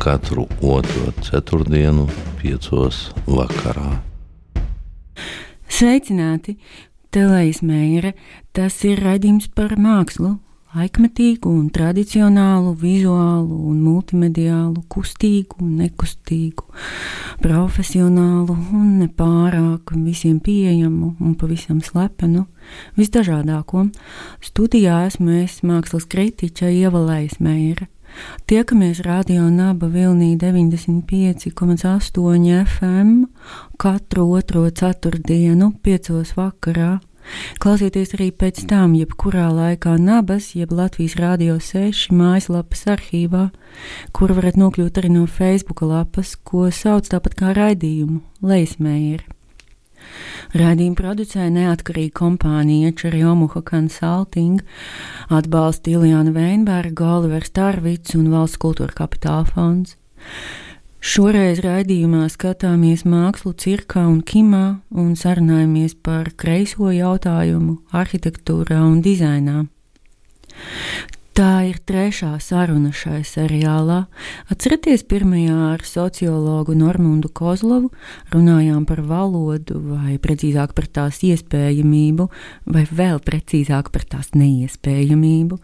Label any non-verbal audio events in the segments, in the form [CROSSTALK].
katru otro ceturtdienu, piecos vakarā. Sveicināti! Telējas mēra, tas ir raidījums par mākslu, laikmetīgu un tradicionālu, vizuālu un multimediālu, kustīgu un nekustīgu, profesionālu un nepārāk visiem pieejamu un pavisam slepenu, visdažādāko. Studijā esmu es mākslas kritiķa Ievalējas mēra. Tiekamies radio Naba Vilnī 95,8 FM katru otro ceturtdienu, piecos vakarā. Klausieties arī pēc tam, jebkurā laikā Nabas, jeb Latvijas Rādio 6 mājaslapas arhīvā, kur varat nokļūt arī no Facebook lapas, ko sauc tāpat kā raidījumu Leismēra. Radījumu producēja neatkarīga kompānija Čerjomuha Consulting, atbalsta Iljāna Veinberga, Olivers Tarvits un Valsts kultūra kapitāla fonds. Šoreiz raidījumā skatāmies mākslu, cirkā un kimā un sarunājamies par kreiso jautājumu arhitektūrā un dizainā. Tā ir trešā saruna šai seriālā. Atcerieties, pirmajā ar sociologu Normundu Kozlovu runājām par valodu, vai precīzāk par tās iespējamību, vai vēl precīzāk par tās neiespējamību.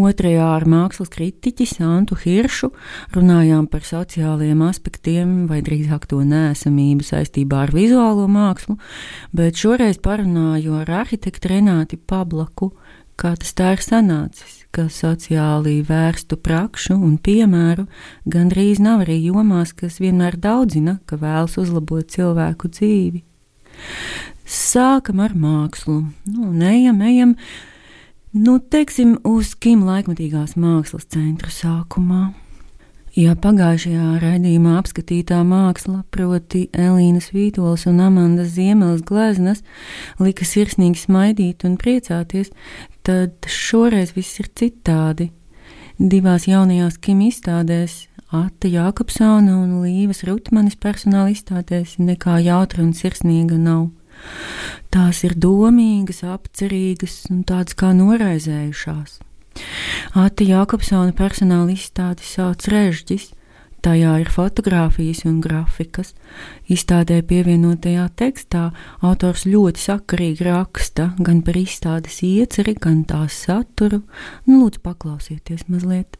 Otrajā ar mākslas kritiķi Santu Hiršu runājām par sociālajiem aspektiem, vai drīzāk to nēsamību saistībā ar vizuālo mākslu, bet šoreiz parunāju ar arhitektu Renāti Pablaku, kā tas tā ir sanācis ka sociāli vērstu prakšu un piemēru gandrīz nav arī jomās, kas vienmēr daudzina, ka vēlas uzlabot cilvēku dzīvi. Sākam ar mākslu, nu, ejam, ejam, nu, teiksim, uz Kim laikmatīgās mākslas centra sākumā. Ja pagājušajā raidījumā apskatītā māksla, proti, Elīnas Vītolas un Amandas Ziemeles gleznas, lika sirsnīgi smaidīt un priecāties, tad šoreiz viss ir citādi. Divās jaunajās kim izstādēs, Ata Jākopsona un Līvas Rutmanis personāla izstādēs, nekā jautra un sirsnīga nav. Tās ir domīgas, apcerīgas un tādas kā noraizējušās. Ata Jākopsona personāla izstādi sauc Režģis, Tajā ir fotografijas un grafikas. Izstādē pievienotajā tekstā autors ļoti sakarīgi raksta gan par izstādes ieceri, gan tās saturu. Nu, lūdzu, paklausieties mazliet.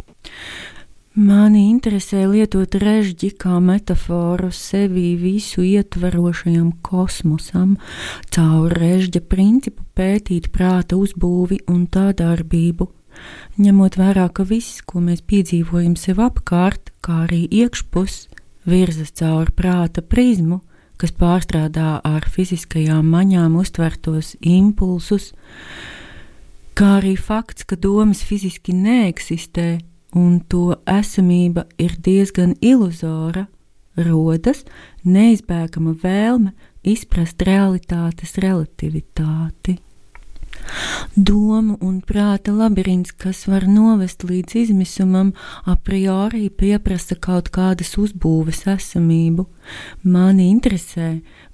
Mani interesē lietot režģi kā metaforu sevi visu ietverošajam kosmosam, caur režģa principu pētīt prāta uzbūvi un tā darbību, ņemot vērā, ka viss, ko mēs piedzīvojam sev apkārt, kā arī iekšpus, virzas caur prāta prizmu, kas pārstrādā ar fiziskajām maņām uztvertos impulsus, kā arī fakts, ka domas fiziski neeksistē un to esamība ir diezgan iluzora, rodas neizbēgama vēlme izprast realitātes relativitāti. Domu un prāta labirints, kas var novest līdz izmisumam, a priori pieprasa kaut kādas uzbūves esamību. Mani interesē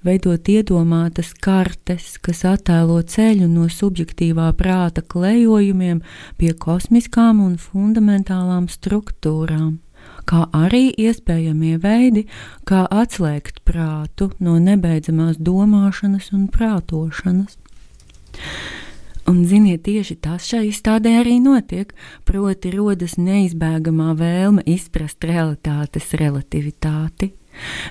veidot iedomātas kartes, kas attēlo ceļu no subjektīvā prāta klejojumiem pie kosmiskām un fundamentālām struktūrām kā arī iespējamie veidi, kā atslēgt prātu no nebeidzamās domāšanas un prātošanas. Un, ziniet, tieši tas šai izstādē arī notiek. Proti, rodas neizbēgamā vēlme izprast realitātes relativitāti.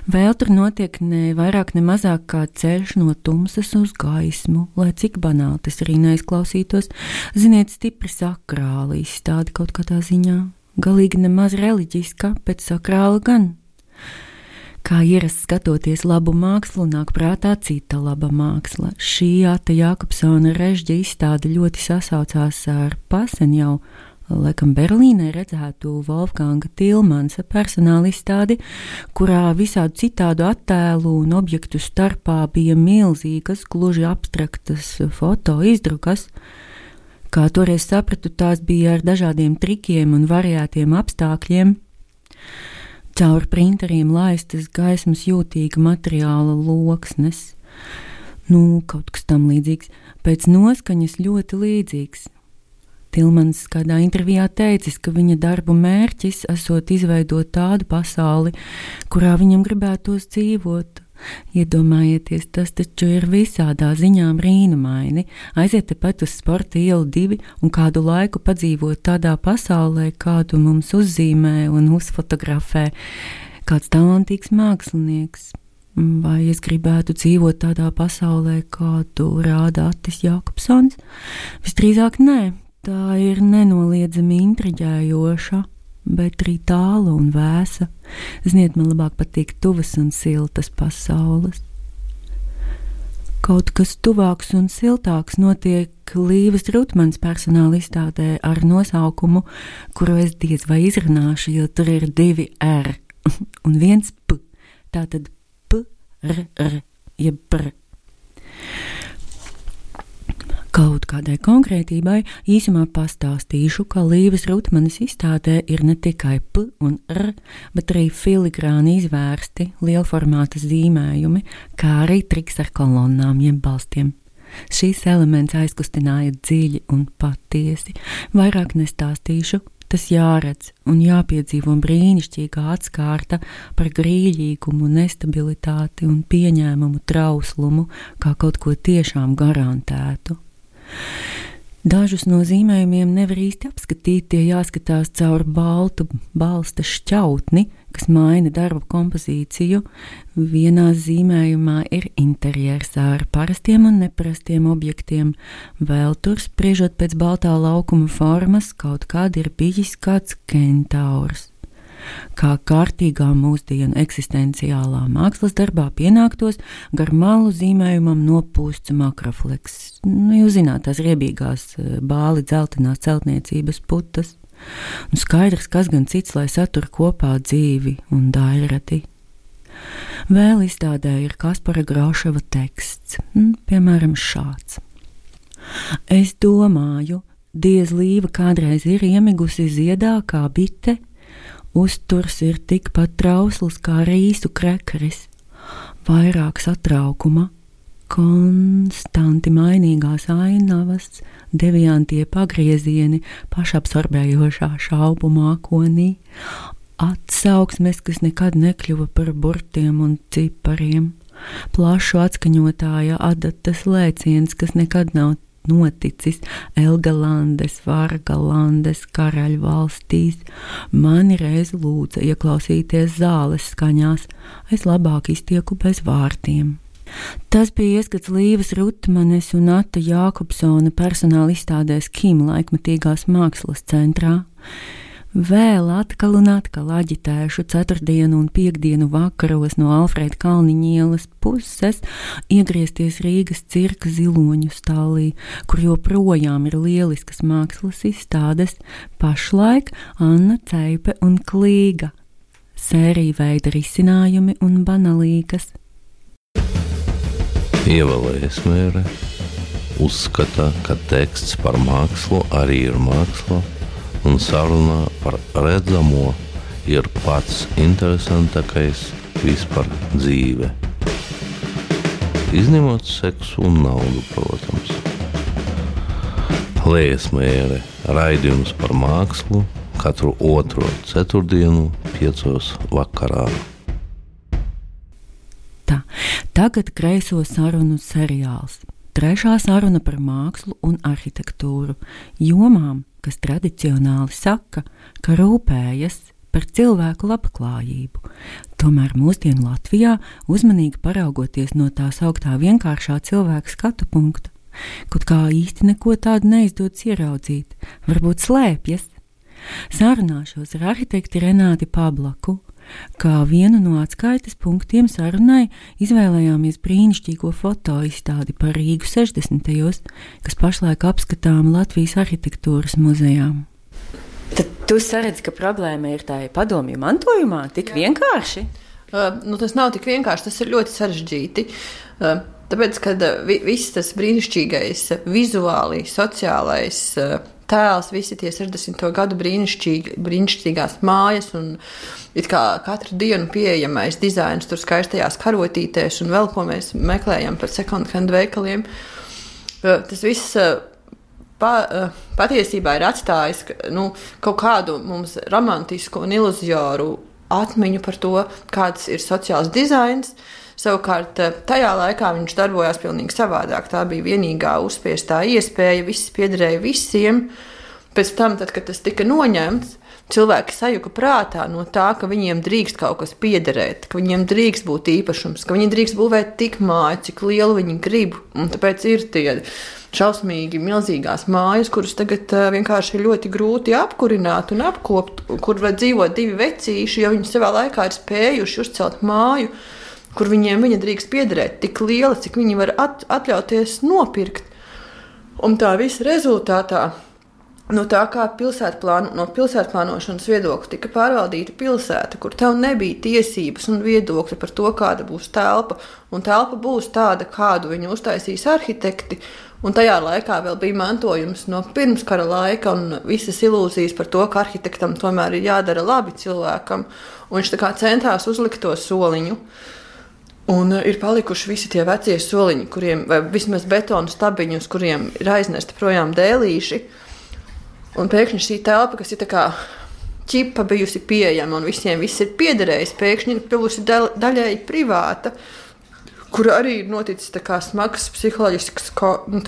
Vēl tur notiek ne vairāk, ne mazāk kā ceļš no tumsas uz gaismu, lai cik banāli tas arī neizklausītos. Ziniet, stipri sakrāli izstāde kaut kādā ziņā. Galīgi nemaz reliģiska, bet sakrāla gan. Kā ierasts skatoties labu mākslu, nāk prātā cita laba māksla. Šī Ata Jākopsona režģa izstāde ļoti sasaucās ar pasen jau laikam Berlīnē redzētu Wolfganga Tilmansa personāla izstādi, kurā visādi citādu attēlu un objektu starpā bija milzīgas, gluži abstraktas foto izdrukas. Kā toreiz sapratu, tās bija ar dažādiem trikiem un variētiem apstākļiem. Caur printeriem laistas gaismas jūtīga materiāla loksnes. Nu, kaut kas tam līdzīgs, pēc noskaņas ļoti līdzīgs. Tilmans kādā intervijā teicis, ka viņa darbu mērķis esot izveidot tādu pasauli, kurā viņam gribētos dzīvot. Iedomājieties, tas taču ir visādā ziņā brīnumaini. Aiziet tepat uz sporta ielu divi un kādu laiku padzīvot tādā pasaulē, kādu mums uzzīmē un uzfotografē kāds talantīgs mākslinieks. Vai es gribētu dzīvot tādā pasaulē, kādu rāda Atis Jākopsons? Visdrīzāk nē, Tā ir nenoliedzami intriģējoša, bet arī tāla un vēsa. Ziniet, man labāk patīk tuvas un siltas pasaules. Kaut kas tuvāks un siltāks notiek Līvas Rutmans personāla izstādē ar nosaukumu, kuru es diez vai izrunāšu, jo tur ir divi R [LAUGHS] un viens P. Tātad P, R, R, jeb P kaut kādai konkrētībai, īsumā pastāstīšu, ka Līves Rutmanis izstādē ir ne tikai P un R, bet arī filigrāni izvērsti lielformāta zīmējumi, kā arī triks ar kolonnām jeb balstiem. Šīs elements aizkustināja dziļi un patiesi. Vairāk nestāstīšu, tas jāredz un jāpiedzīvo brīnišķīgā atskārta par grīļīgumu, nestabilitāti un pieņēmumu trauslumu, kā kaut ko tiešām garantētu. Dažus no zīmējumiem nevar īsti apskatīt, tie jāskatās caur baltu balsta šķautni, kas maina darba kompozīciju. Vienā zīmējumā ir interjers ar parastiem un neparastiem objektiem, vēl tur spriežot pēc baltā laukuma formas, kaut kād ir bijis kāds kentaurs kā kārtīgā mūsdienu eksistenciālā mākslas darbā pienāktos gar malu zīmējumam nopūsts makrofleks. Nu, jūs zināt, tās riebīgās eh, bāli dzeltenās celtniecības putas. Un skaidrs, kas gan cits, lai satur kopā dzīvi un dairati. Vēl izstādē ir Kaspara Grauševa teksts, piemēram, šāds. Es domāju, diez līva kādreiz ir iemigusi ziedā kā bite, Uzturs ir tikpat trausls kā rīsu krekeris, vairāk satraukuma, konstanti mainīgās ainavas, deviantie pagriezieni pašapsorbējošā šaubu mākonī, atsauksmes, kas nekad nekļuva par burtiem un cipariem, plašu atskaņotāja adatas lēciens, kas nekad nav noticis Elgalandes, Vargalandes karaļvalstīs, mani reiz lūdza ieklausīties zāles skaņās, es labāk iztieku bez vārtiem. Tas bija ieskats Līves Rutmanes un Ata Jākopsona personāla izstādēs Kim laikmatīgās mākslas centrā. Vēl atkal un atkal aģitēšu ceturtdienu un piekdienu vakaros no Alfrēda Kalniņa ielas puses iegriezties Rīgas cirka ziloņu stālī, kur joprojām ir lieliskas mākslas izstādes, pašlaik Anna Ceipe un Klīga. Sērija veida risinājumi un banalīgas. Ievēlējies mērē, uzskata, ka teksts par mākslu arī ir māksla un sarunā par redzamo ir pats interesantākais vispār dzīve. Izņemot seksu un naudu, protams. Lēsmēre raidījums par mākslu katru otro ceturtdienu, piecos vakarā. Tā, tagad kreiso sarunu seriāls. Trešā saruna par mākslu un arhitektūru, jomām, kas tradicionāli saka, ka rūpējas par cilvēku labklājību. Tomēr mūsdienu Latvijā, uzmanīgi paraugoties no tā sauktā vienkāršā cilvēka skatu punkta, kaut kā īsti neko tādu neizdodas ieraudzīt, varbūt slēpjas. Sārunāšos ar arhitekti Renāti Pablaku, Kā vienu no atskaites punktiem sarunai izvēlējāmies brīnišķīgo fotoizstādi par Rīgu 60. gados, kas pašlaik apskatām Latvijas arhitektūras muzejā. Tu saredzi, ka problēma ir tā padomju mantojumā, tik Jā. vienkārši? Uh, nu, tas nav tik vienkārši, tas ir ļoti sarežģīti. Uh, tāpēc, kad uh, vi, viss tas brīnišķīgais, vizuāli, sociālais uh, tēls, visi tie 60. gadu brīnišķīgās mājas un kā katru dienu pieejamais dizains tur skaistajās karotītēs un vēl ko mēs meklējam par second hand veikaliem. Uh, tas viss pa, patiesībā ir atstājis nu, kaut kādu mums romantisku un iluzioru atmiņu par to, kāds ir sociāls dizains. Savukārt, tajā laikā viņš darbojās pavisam savādāk. Tā bija vienīgā uzspiestā iespēja, viss piederēja visiem. Pēc tam, tad, kad tas tika noņemts, cilvēki sajuka prātā no tā, ka viņiem drīkst kaut kas piederēt, ka viņiem drīkst būt īpašums, ka viņi drīkst būvēt tik māju, cik lielu viņi grib. Un tāpēc ir tie šausmīgi milzīgās mājas, kuras tagad uh, vienkārši ir ļoti grūti apkurināt un apkopt, kur var dzīvot divi vecīši, jo viņi savā laikā ir spējuši uzcelt māju, kur viņiem viņa drīkst piederēt tik liela, cik viņi var at atļauties nopirkt. Un tā visa rezultātā no tā, kā pilsētplāno, no pilsētplānošanas viedokļa tika pārvaldīta pilsēta, kur tev nebija tiesības un viedokļi par to, kāda būs telpa, un telpa būs tāda, kādu viņu uztaisīs arhitekti. Un tajā laikā vēl bija mantojums no pirmskara laika un visas ilūzijas par to, ka arhitektam tomēr ir jādara labi cilvēkam. Un viņš centās uzlikt to soliņu. Un ir palikuši visi tie vecie soliņi, kuriem, vai vismaz betona stabiņi, uz kuriem ir aiznesti projām dēlīši. Un pēkšņi šī telpa, kas ir tā kā čipa bijusi pieejama un visiem viss ir piederējis, pēkšņi ir kļuvusi daļēji privāta, kur arī ir noticis smags psiholoģisks ko, nu,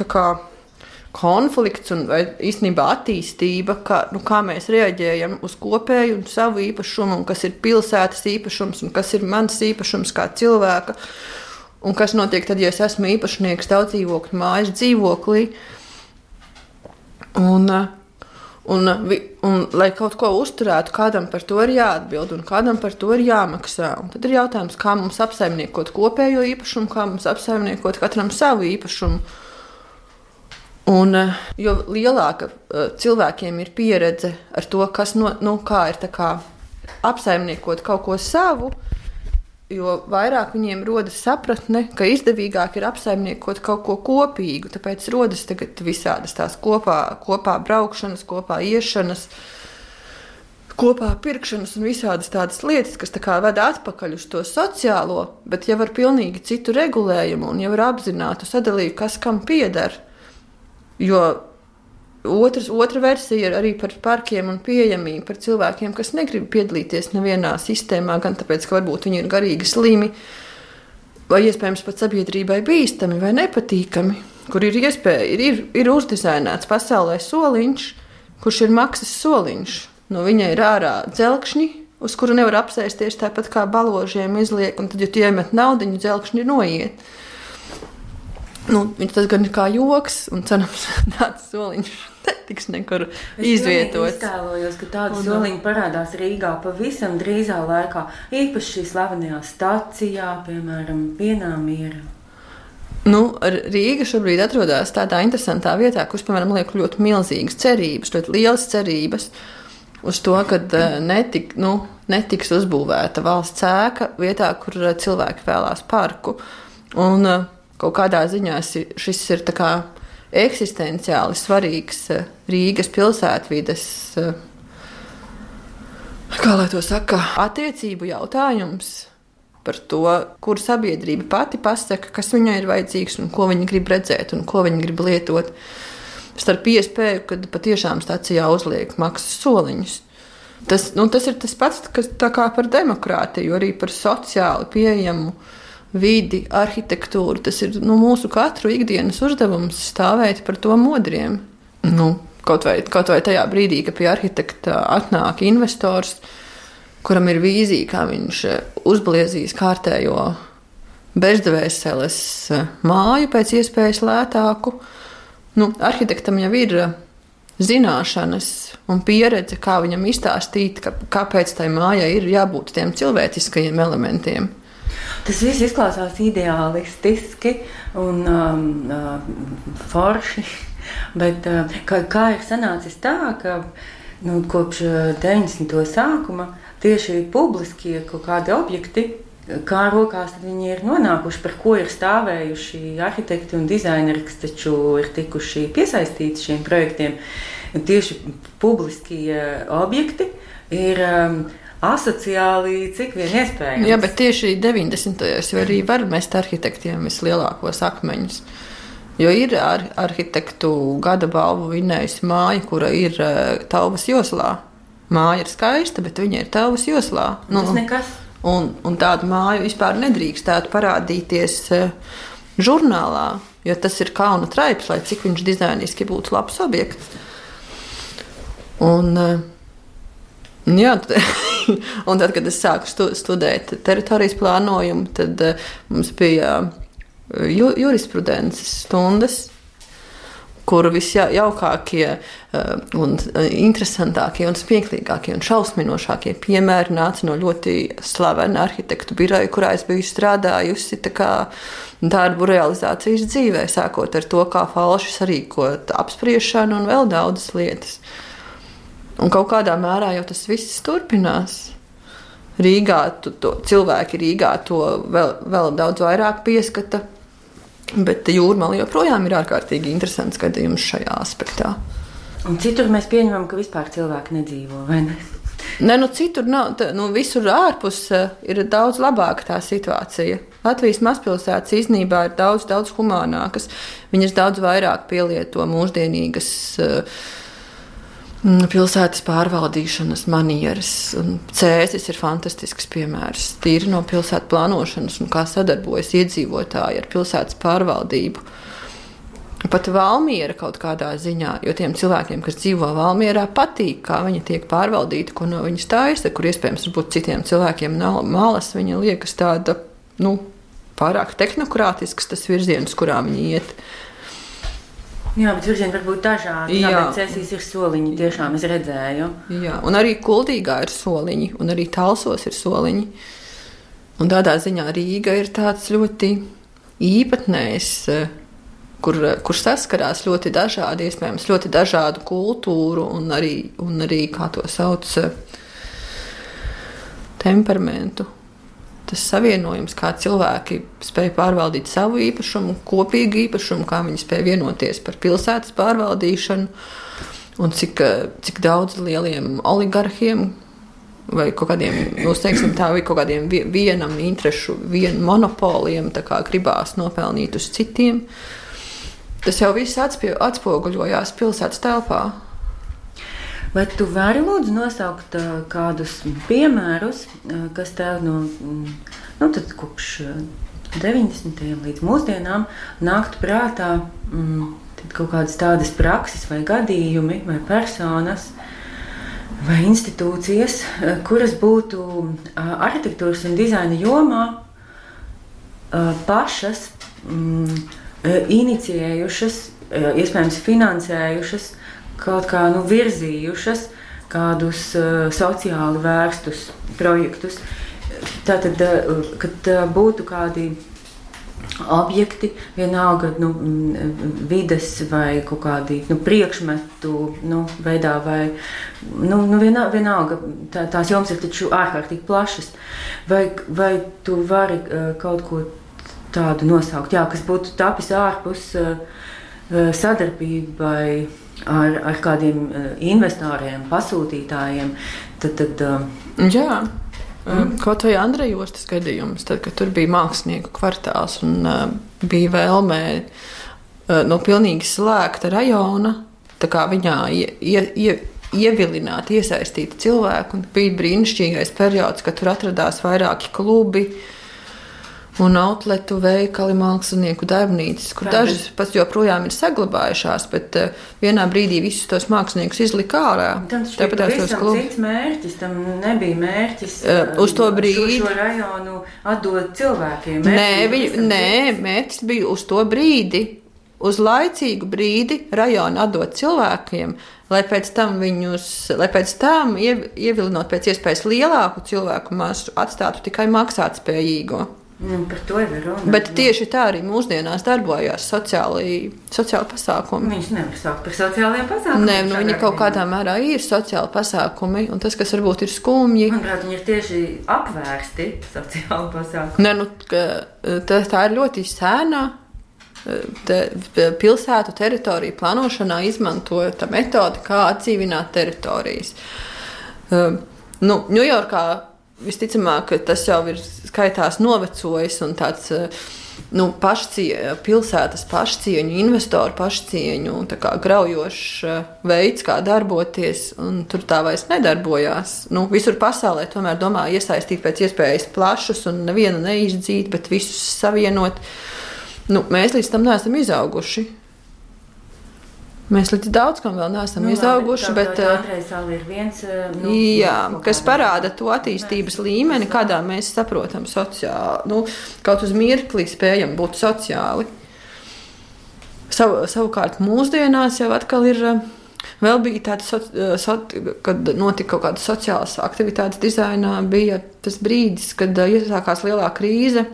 konflikts un īstenībā attīstība, kā, nu, kā mēs reaģējam uz kopēju un savu īpašumu, un kas ir pilsētas īpašums un kas ir mans īpašums kā cilvēka. Un kas notiek tad, ja es esmu īpašnieks daudz dzīvokļu mājas dzīvoklī? Un, uh, Un, un, lai kaut ko uzturētu, kādam par to ir jāatbild un kādam par to ir jāmaksā. Un tad ir jautājums, kā mums apsaimniekot kopējo īpašumu, kā mums apsaimniekot katram savu īpašumu. Un, eh, jo lielāka eh, cilvēkiem ir pieredze ar to, kas no, nu, ir kā apsaimniekot kaut ko savu, jo vairāk viņiem rodas sapratne, ka izdevīgāk ir apsaimniekot kaut ko kopīgu. Tāpēc rodas visādas tās kopā, kopā braukšanas, kopā iešanas. Kopā pirkšanas un visādas tādas lietas, kas tā kā veda atpakaļ uz to sociālo, bet jau ar pilnīgi citu regulējumu un jau ar apzinātu sadalījumu, kas kam pieder. Jo Otrs, otra versija ir arī par parkiem un pieejamību par cilvēkiem, kas negrib piedalīties nevienā sistēmā, gan tāpēc, ka varbūt viņi ir garīgi slimi, vai iespējams pat sabiedrībai bīstami vai nepatīkami, kur ir iespēja, ir, ir, ir uzdizainēts pasaulē soliņš, kurš ir maksas soliņš. No viņa ir ārā dzelkšņi, uz kuru nevar apsēsties tāpat kā baložiem izliek, un tad, ja tu iemet naudu, dzelkšņi noiet. Nu, tas gan ir kā joks, un cerams, [LAUGHS] tāds soliņš netiks nekur izvietots. Es tēlojos, ka tāda soliņa parādās Rīgā pavisam drīzā laikā, īpaši šī slavenajā stacijā, piemēram, Pienāmiera. Nu, Rīga šobrīd atrodas tādā interesantā vietā, kurš, piemēram, liek ļoti milzīgas cerības, ļoti lielas cerības uz to, ka eh, netik, nu, netiks uzbūvēta valsts ēka vietā, kur eh, cilvēki vēlās parku. Un eh, kaut kādā ziņā šis ir kā eksistenciāli svarīgs eh, Rīgas pilsētvides, eh, kā lai to saka, attiecību jautājums par to, kur sabiedrība pati pasaka, kas viņai ir vajadzīgs un ko viņa grib redzēt un ko viņa grib lietot. Starp iespēju, kad patiešām stācijā uzliek maksas soliņus. Tas, nu, tas ir tas pats, kas par demokrātiju, arī par sociāli pieejamu uh, vidi, arhitektūru. Tas ir nu, mūsu katru ikdienas uzdevums stāvēt par to modriem. Nu, kaut, vai, kaut vai tajā brīdī, kad pie arhitekta atnāk investors, kuram ir vīzija, kā viņš uzbliezīs kārtējo bezdvēseles māju pēc iespējas lētāku. Nu, arhitektam jau ir zināšanas un pieredze, kā viņam izstāstīt, ka, kāpēc tai mājai ir jābūt tiem cilvēciskajiem elementiem. Tas viss izklausās ideālistiski un um, uh, forši. [LAUGHS] Bet, uh, kā, kā ir sanācis tā, ka nu, kopš 90. sākuma tieši publiskie kaut kādi objekti, kā rokās viņi ir nonākuši, par ko ir stāvējuši arhitekti un dizaineri, kas taču ir tikuši piesaistīti šiem projektiem. Tieši publiskie objekti ir um, asociāli, cik vien iespējams. Jā, bet tieši 90. gados arī var mest arhitektiem vislielākos akmeņus. Jo ir ar, arhitektu gada balvu vinnējusi māja, kura ir uh, Tauvas joslā. Māja ir skaista, bet viņa ir Tauvas joslā. Nu, Tas nekas. Un, un tādu māju vispār nedrīkstētu parādīties uh, žurnālā, jo tas ir kauna traips, lai cik viņš dizainiski būtu labs objekts. Un, uh, Jā, [LAUGHS] [LAUGHS] un tad, kad es sāku stu, studēt teritorijas plānojumu, tad uh, mums bija ju, jurisprudences stundas, kur visjaukākie, uh, un interesantākie, un smieklīgākie un šausminošākie piemēri nāca no ļoti slavena arhitektu biroja, kurā es biju strādājusi. Darbu realizācijas dzīvē, sākot ar to, kā falši sarīkot apspriešanu un vēl daudzas lietas. Uh, Un kaut kādā mērā jau tas viss turpinās. Rīgā tu, to, cilvēki Rīgā to vēl, vēl daudz vairāk pieskata, bet jūrmāla joprojām ir ārkārtīgi interesants gadījums šajā aspektā. Un citur mēs pieņemam, ka vispār cilvēki nedzīvo, ne? Nē, nu citur nav. Tā, nu, visur ārpus uh, ir daudz labāka tā situācija. Latvijas mazpilsētas īstenībā ir daudz, daudz humānākas. Viņas daudz vairāk pielieto mūsdienīgas uh, pilsētas pārvaldīšanas manieres. Cēsis ir fantastisks piemērs. Tīri no pilsētas plānošanas un kā sadarbojas iedzīvotāji ar pilsētas pārvaldību. Pat Valmiera kaut kādā ziņā, jo tiem cilvēkiem, kas dzīvo Valmierā, patīk, kā viņi tiek pārvaldīti, ko no viņas taisa, kur iespējams citiem cilvēkiem nav malas, viņa liekas tāda, nu, pārāk tehnokrātisks tas virziens, kurā viņi iet. Jā, bet virzieni var būt dažādi. Jā, jā bet cēsīs ir soliņi. Tiešām es redzēju. Jā, un arī kuldīgā ir soliņi, un arī talsos ir soliņi. Un tādā ziņā Rīga ir tāds ļoti īpatnējs, kur, kur saskarās ļoti dažādi, iespējams, ļoti dažādu kultūru un arī, un arī kā to sauc, temperamentu tas savienojums, kā cilvēki spēj pārvaldīt savu īpašumu, kopīgu īpašumu, kā viņi spēj vienoties par pilsētas pārvaldīšanu, un cik, cik daudz lieliem oligarhiem vai kaut kādiem, nu, teiksim, tā, vai kaut kādiem vienam interešu, vienu monopoliem gribās nopelnīt uz citiem. Tas jau viss atspoguļojās pilsētas telpā. Vai tu vari lūdzu nosaukt kādus piemērus, kas tev no nu, kopš 90. līdz mūsdienām nāktu prātā? Mm, kaut kādas tādas prakses, vai gadījumi, vai personas, vai institūcijas, kuras būtu arhitektūras un dizaina jomā pašas mm, inicijējušas, iespējams, finansējušas kaut kā nu, virzījušas kādus uh, sociāli vērstus projektus. Tātad, uh, kad uh, būtu kādi objekti, vienalga nu, vides vai kaut kādi nu, priekšmetu nu, veidā, vai nu, nu, vienalga, vienalga tā, tās jomas ir taču ārkārtīgi plašas. Vai, vai tu vari uh, kaut ko tādu nosaukt, jā, kas būtu tapis ārpus uh, sadarbībai? Ar, ar kādiem eh, investoriem, pasūtītājiem. Tad, tad, eh, Jā. Mm. Kaut vai Andreja Ostas gadījums, tad, kad tur bija mākslinieku kvartāls un uh, bija vēlme uh, no pilnīgi slēgta rajona, tā kā viņā ie, ie, ie, ievilināt, iesaistīt cilvēku. Bija brīnišķīgais periods, kad tur atradās vairāki klubi. Uh, un outletu veikali, mākslinieku darbnīcas, kur Kādi? dažas pat joprojām ir saglabājušās, bet uh, vienā brīdī visus tos māksliniekus izlika ārā. Tāpat tās tos klubus. Mērķis tam nebija mērķis. Uh, uz to brīdi. Šo, šo rajonu atdot cilvēkiem. Mērķis nē, viņi, nē, mērķis bija uz to brīdi. Uz laicīgu brīdi rajonu atdot cilvēkiem, lai pēc tam viņus, lai pēc tam ievilinot pēc iespējas lielāku cilvēku masu, atstātu tikai maksātspējīgo. Nu, par to jau ir runa. Bet tieši tā arī mūsdienās darbojās sociāli, sociāli pasākumi. Viņš nevar saukt par sociālajiem pasākumiem. Nē, nu, viņi kaut kādā mērā ir sociāli pasākumi, un tas, kas varbūt ir skumji. Manuprāt, viņi ir tieši apvērsti sociāli pasākumi. Nē, nu, tā, tā ir ļoti sēna. Te, pilsētu teritoriju plānošanā izmantoja metodi, kā atdzīvināt teritorijas. Uh, nu, Ņujorkā visticamāk, tas jau ir skaitās novecojis un tāds. Nu, pašcie, pilsētas pašcieņu, investoru pašcieņu, kā graujošs veids, kā darboties, un tur tā vairs nedarbojās. Nu, visur pasaulē tomēr domā iesaistīt pēc iespējas plašus un nevienu neizdzīt, bet visus savienot. Nu, mēs līdz tam neesam izauguši. Mēs līdz daudz kam vēl neesam nu, izauguši. Bet, bet, ir viens, nu, jā, kas parāda to attīstības līmeni, kādā mēs saprotam sociāli. Nu, kaut uz mirkli spējam būt sociāli. Sav, savukārt mūsdienās jau atkal ir. Vēl bija tāda, so, so, kad notika kaut kāda sociālas aktivitātes dizainā, bija tas brīdis, kad iesākās lielā krīze.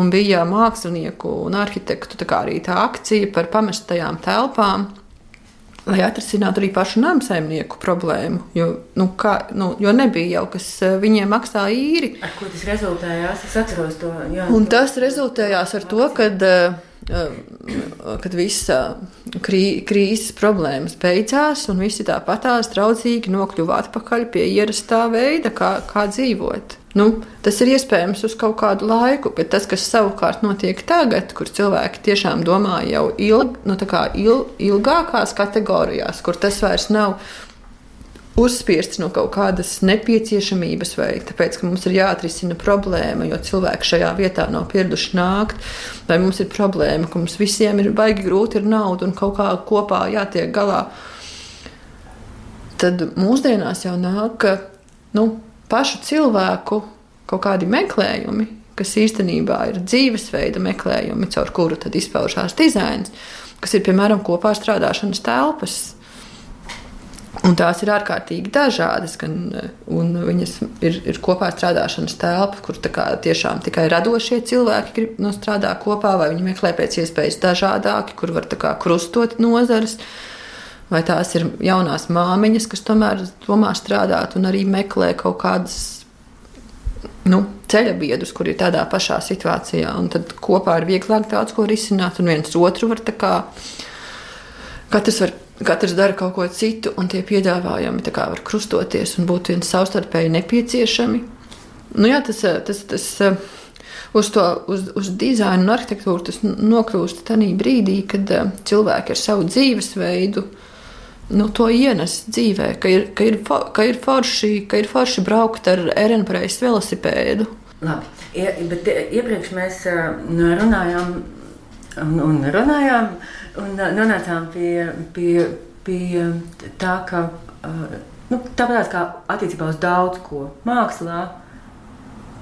Un bija mākslinieku un arhitektu tā arī tā akcija par pamestajām telpām lai atrisinātu arī pašu namsaimnieku problēmu. Jo, nu, kā, nu, jo nebija jau kas eh, viņiem maksā īri. Ar ko tas rezultējās? Es atceros to. Jā, Un tas rezultējās ar to, ka eh, kad visa krī, krīzes problēmas beidzās, un visi tāpatās draudzīgi nokļuva atpakaļ pie ierastā veida, kā, kā dzīvot. Nu, tas ir iespējams uz kaut kādu laiku, bet tas, kas savukārt notiek tagad, kur cilvēki tiešām domā jau ilg, nu, il, ilgākās kategorijās, kur tas vairs nav uzspiests no kaut kādas nepieciešamības, vai tāpēc, ka mums ir jāatrisina problēma, jo cilvēki šajā vietā nav pieraduši nākt, vai mums ir problēma, ka mums visiem ir baigi grūti ar naudu un kaut kā kopā jātiek galā. Tad mūsdienās jau nāk nu, pašu cilvēku kaut kādi meklējumi, kas īstenībā ir dzīvesveida meklējumi, caur kuru tad izpaužās dizains, kas ir piemēram kopā strādāšanas telpas Un tās ir ārkārtīgi dažādas, gan, un viņas ir, ir kopā strādāšanas telpa, kur kā, tiešām tikai radošie cilvēki grib nu, strādāt kopā, vai viņi meklē pēc iespējas dažādāki, kur var kā, krustot nozares. Vai tās ir jaunās māmiņas, kas tomēr domā strādāt un arī meklē kaut kādas nu, ceļa biedrus, kur ir tādā pašā situācijā. Un tad kopā ir vieglāk daudz ko risināt, un viens otru var tā kā katrs var Katrs dara kaut ko citu, un tie piedāvājumi var krustoties un būt viens savstarpēji nepieciešami. Nu, jā, tas, tas, tas uz, to, uz, uz dizainu un arhitektūru tas nokļūst tajā brīdī, kad cilvēki ar savu dzīvesveidu nu, to ienes dzīvē, ka ir, ka, ir, ka, ir forši, ka ir forši braukt ar Erenpreis velosipēdu. Labi, ja, bet iepriekš mēs runājām un, un runājām Un nonācām pie, pie, pie tā, ka nu, tāpat kā attiecībā uz daudz ko mākslā,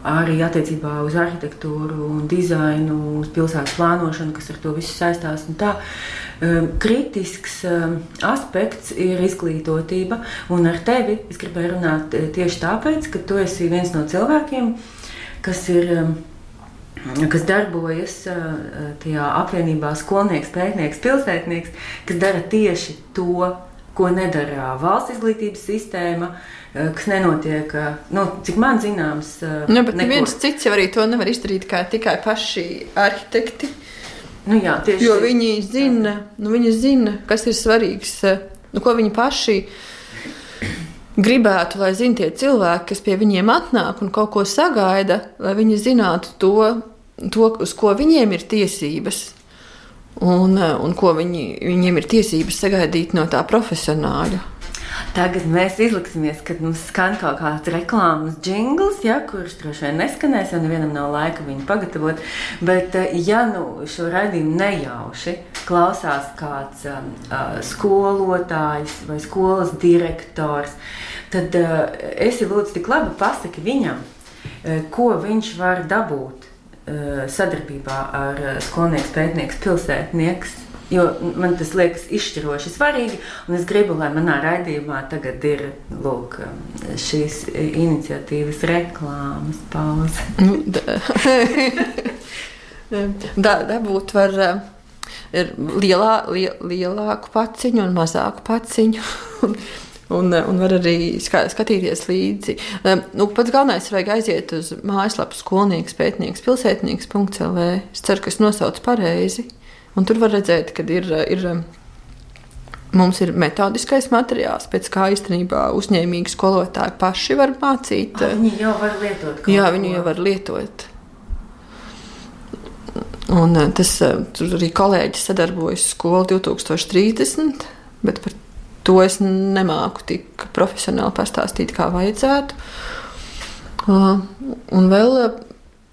arī attiecībā uz arhitektūru un dizainu, uz pilsētas plānošanu, kas ar to visu saistās. Tā, kritisks aspekts ir izglītotība, un ar tevi es gribēju runāt tieši tāpēc, ka tu esi viens no cilvēkiem, kas ir kas darbojas tajā apvienībā skolnieks, pētnieks, pilsētnieks, kas dara tieši to, ko nedara valsts izglītības sistēma, kas nenotiek, nu, cik man zināms, nu, bet neko. viens cits jau arī to nevar izdarīt kā tikai paši arhitekti. Nu, jā, tieši jo viņi zina, nu, viņi zina, kas ir svarīgs, nu, ko viņi paši gribētu, lai zinātu tie cilvēki, kas pie viņiem atnāk un kaut ko sagaida, lai viņi zinātu to, to, uz ko viņiem ir tiesības. Un, eh, un ko viņi, viņiem ir tiesības sagaidīt no tā profesionāļa. Tagad mēs izliksimies, kad mums skan kaut kāds reklāmas jingls, ja, kurš droši vien neskanēs, jo nevienam nav laika viņu pagatavot. Bet, eh, ja nu šo raidījumu nejauši klausās kāds um, uh, skolotājs vai skolas direktors, tad uh, esi lūdzu tik labi pasaki viņam, uh, ko viņš var dabūt sadarbībā ar eh, skolnieks, pētnieks, pilsētnieks Jo man tas liekas izšķiroši svarīgi, un es gribu, lai manā raidījumā tagad ir lūk, šīs iniciatīvas reklāmas pauze. Nu, [LAUGHS] da, dabūt var ir lielā, li, lielāku paciņu un mazāku paciņu. [LAUGHS] Un, un var arī skatīties līdzi. Nu, pats galvenais ir aiziet uz mājaslapu skolnieks, pētnieks, pilsētnieks.lv. Es ceru, ka es nosaucu pareizi. Un tur var redzēt, ka ir, ir, mums ir metodiskais materiāls, pēc kā īstenībā uzņēmīgi skolotāji paši var mācīt. Ah, viņi jau var lietot. Jā, viņi jau var lietot. Un eh, tas eh, tur arī kolēģis sadarbojas skolu 2030, bet par to es nemāku tik profesionāli pastāstīt, kā vajadzētu. Un vēl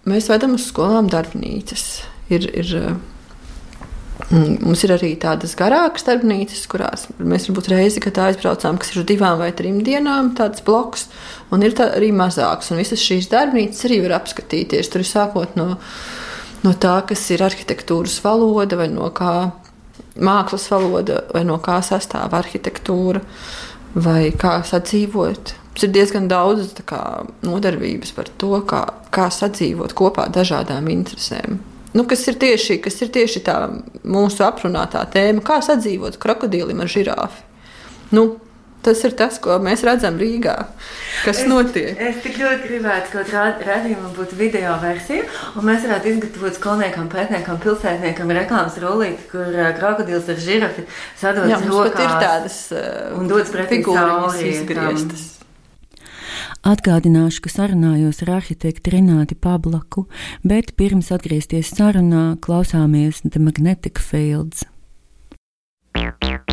mēs vedam uz skolām darbnīcas. Ir, ir, mums ir arī tādas garākas darbnīcas, kurās mēs varbūt reizi gadā aizbraucām, kas ir uz divām vai trim dienām, tāds bloks, un ir tā arī mazāks. Un visas šīs darbnīcas arī var apskatīties. Tur ir sākot no, no tā, kas ir arhitektūras valoda vai no kā mākslas valoda, vai no kā sastāv arhitektūra, vai kā sadzīvot. Mums ir diezgan daudz kā, nodarbības par to, kā, kā sadzīvot kopā dažādām interesēm. Nu, kas, ir tieši, kas ir tieši tā mūsu aprunātā tēma, kā sadzīvot krokodīlim ar žirāfi. Nu, Tas ir tas, ko mēs redzam Rīgā. Kas es, notiek? Es tik ļoti gribētu, ka kaut rādījumā būtu video versija, un mēs varētu izgatavot skolniekam, pētniekam, pilsētniekam reklāmas rullīti, kur uh, krokodils ar žirafi sadodas rokās. Ir tādas uh, un dodas pretī figūras izgrieztas. Atgādināšu, ka sarunājos ar arhitektu Renāti Pablaku, bet pirms atgriezties sarunā klausāmies The Magnetic Fields. till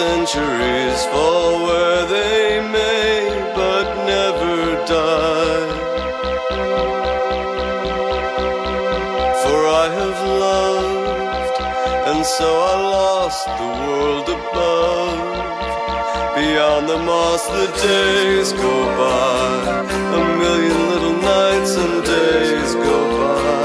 centuries fall where they may, but never die. For I have loved, and so I lost the world above. Beyond the moss, the days go by, a million little nights and days go by.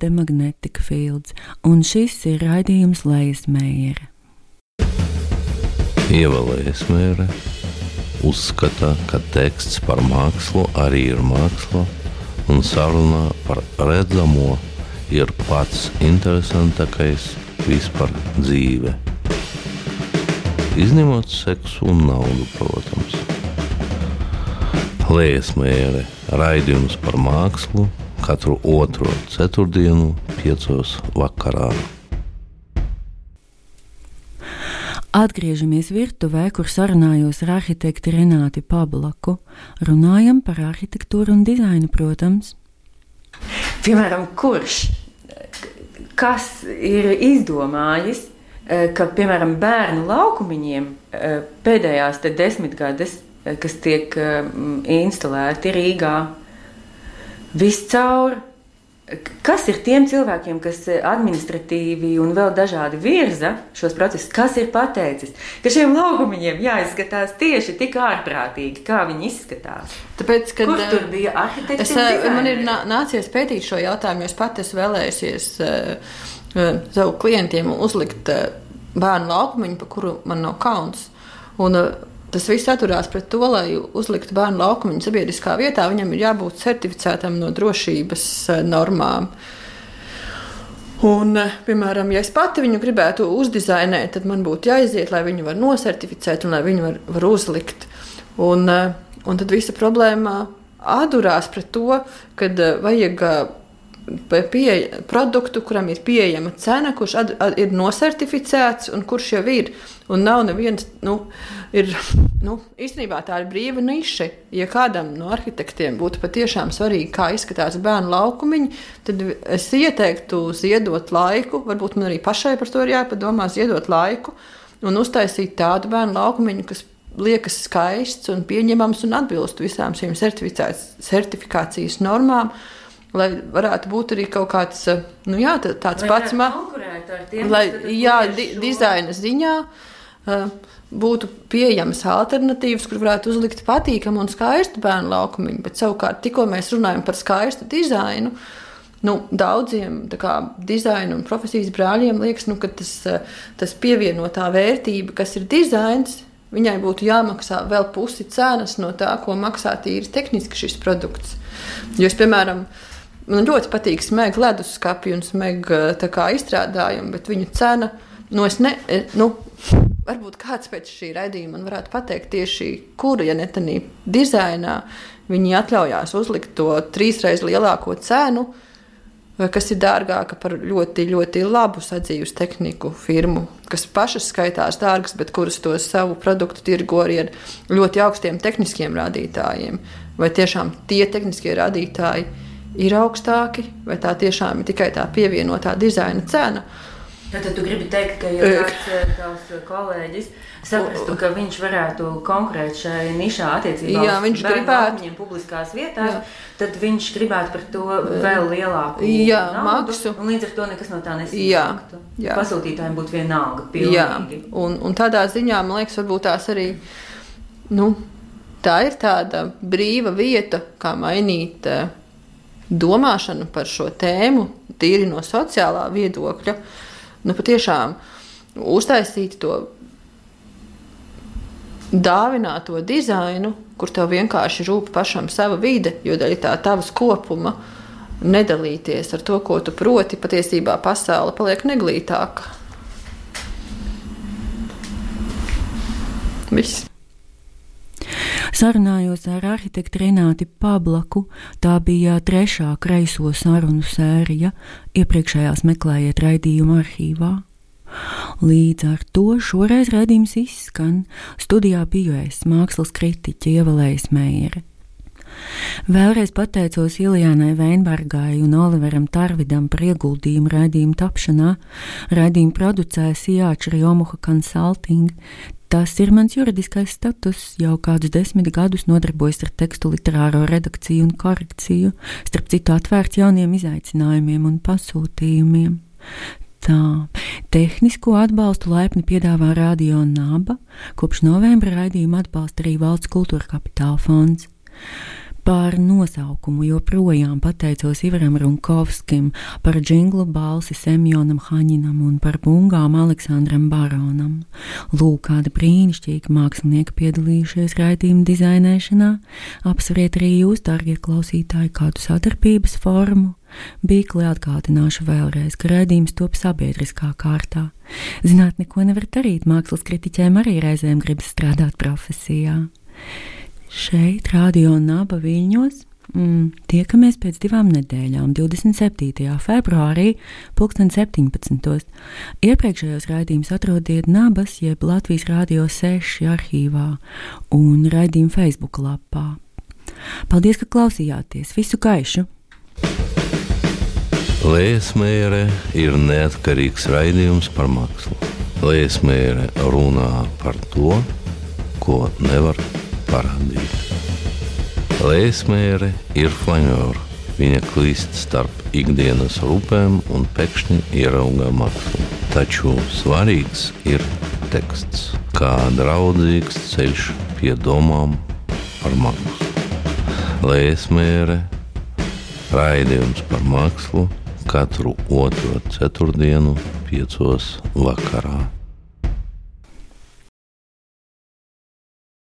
The Magnetic Fields, un šis ir raidījums Lejas Meijera. Ievēlēsmēra uzskata, ka teksts par mākslu arī ir māksla, un saruna par redzamo ir pats interesantākais vispār dzīve. Izņemot seksu un naudu, protams. Lēsmēra raidījums par mākslu katru otro ceturtdienu, piecos vakarā. Atgriežamies virtuvē, kur sarunājos ar arhitektu Renāti Pablaku. Runājam par arhitektūru un dizainu, protams. Piemēram, kurš, kas ir izdomājis, eh, ka, piemēram, bērnu laukumiņiem eh, pēdējās desmitgades, eh, kas tiek instalēti Rīgā, viscaur Kas ir tiem cilvēkiem, kas eh, administratīvi un vēl dažādi virza šos procesus, kas ir pateicis, ka šiem laukumiņiem jāizskatās tieši tik ārprātīgi, kā viņi izskatās? Tāpēc, kad, Kur tur bija arhitekts? Es, man ir nācies pētīt šo jautājumu, jo es pati esmu vēlējusies uh, uh, savu klientiem uzlikt uh, bērnu laukumiņu, pa kuru man nav kauns. Un, uh, Tas viss atturās pret to, lai uzliktu bērnu laukumu sabiedriskā vietā. Viņam ir jābūt certificētam no drošības eh, normām. Un, eh, piemēram, ja es pati viņu gribētu uzdizainēt, tad man būtu jāiziet, lai viņu var nosertificēt un lai viņu var, var uzlikt. Un, eh, un tad visa problēma atdurās pret to, ka vajag pieeja, produktu, kuram ir pieejama cena, kurš ad, ad, ir nosertificēts un kurš jau ir. Un nav neviens, nu, ir, nu, īstenībā tā ir brīva niša. Ja kādam no arhitektiem būtu patiešām svarīgi, kā izskatās bērnu laukumiņi, tad es ieteiktu ziedot laiku, varbūt man arī pašai par to ir jāpadomā, ziedot laiku un uztaisīt tādu bērnu laukumiņu, kas liekas skaists un pieņemams un atbilst visām šīm certifikācijas normām lai varētu būt arī kaut kāds nu, jā, tāds lai pats mākslinieks, lai jā, di dizaina ziņā. Uh, būtu pieejamas alternatīvas, kur varētu uzlikt patīkamu un skaistu bērnu laukumu. Bet savukārt, tikko mēs runājam par skaistu dizainu, nu, daudziem kā, dizaina un profesijas brāļiem liekas, nu, ka tas, tas pievienotā vērtība, kas ir dizains, viņai būtu jāmaksā vēl pusi cenas no tā, ko maksā tīri tehniski šis produkts. Jo es, piemēram, uh, Man ļoti patīk smēga leduskapī un smēga izstrādājumi, bet viņu cena, nu, ne, e, nu, varbūt kāds pēc šī raidījuma man varētu pateikt tieši, kura, ja ne tādā dizainā, viņi atļaujās uzlikt to trīsreiz lielāko cenu, kas ir dārgāka par ļoti, ļoti labu sadzīves tehniku firmu, kas pašas skaitās dārgas, bet kuras to savu produktu tirgo arī ar ļoti augstiem tehniskiem rādītājiem. Vai tiešām tie tehniskie rādītāji ir augstāki, vai tā tiešām ir tikai tā pievienotā dizaina cena. Tad, tad tu gribi teikt, ka ja kāds eh, tavs kolēģis saprastu, ka viņš varētu konkurēt šai nišā attiecībā jā, viņš gribētu publiskās vietās, jā. tad viņš gribētu par to vēl lielāku jā, maksu. Un līdz ar to nekas no tā nesanāktu. Pasūtītājiem būtu vienalga. Pilnīgi. Jā, un, un tādā ziņā, man liekas, varbūt tās arī, nu, tā ir tāda brīva vieta, kā mainīt uh, domāšanu par šo tēmu, tīri no sociālā viedokļa, nu, patiešām uztaisīt to dāvināto dizainu, kur tev vienkārši rūp pašam sava vide, jo daļa tā tavas kopuma nedalīties ar to, ko tu proti, patiesībā pasaule paliek neglītāka. Viss. Sarunājos ar arhitektu Renāti Pablaku, tā bija trešā kreiso sarunu sērija, iepriekšējās meklējiet raidījumu arhīvā. Līdz ar to šoreiz redzējums izskan. Studijā biju es, mākslas kritiķe Ievalējas Meijere. Vēlreiz pateicos Ilijānai Veinbergai un Oliveram Tarvidam par ieguldījumu raidījumu tapšanā. Raidījumu producēja Sijāča Riomuha Consulting, Tas ir mans juridiskais status. Jau kādus desmit gadus nodarbojos ar tekstu literāro redakciju un korekciju, starp citu atvērts jauniem izaicinājumiem un pasūtījumiem. Tā, tehnisko atbalstu laipni piedāvā Radio Naba, kopš novembra raidījuma atbalsta arī Valsts kultūra kapitāla fonds. Par nosaukumu joprojām pateicos Ivaram Runkovskim, par džinglu balsi Semjonam Haņinam un par bungām Aleksandram Baronam. Lūk, kāda brīnišķīga mākslinieka piedalījušies raidījuma dizainēšanā. Apsveriet arī jūs, darbie klausītāji, kādu sadarbības formu. Bīkli atgādināšu vēlreiz, ka raidījums top sabiedriskā kārtā. Zināt, neko nevar darīt, mākslas kritiķiem arī reizēm gribas strādāt profesijā šeit, Radio Naba Viļņos. Mm, tiekamies pēc divām nedēļām, 27. februārī, 2017. Iepriekšējos raidījumus atrodiet Nabas jeb Latvijas Rādio 6 arhīvā un raidījuma Facebook lapā. Paldies, ka klausījāties! Visu gaišu! Liesmēra ir neatkarīgs raidījums par mākslu. Liesmēra runā par to, ko nevar parādīt. Lēsmēre ir flanēra. Viņa klīst starp ikdienas rūpēm un pēkšņi ierauga mākslu. Taču svarīgs ir teksts, kā draudzīgs ceļš pie domām par mākslu. Lēsmēre raidījums par mākslu katru otro ceturtdienu, piecos vakarā.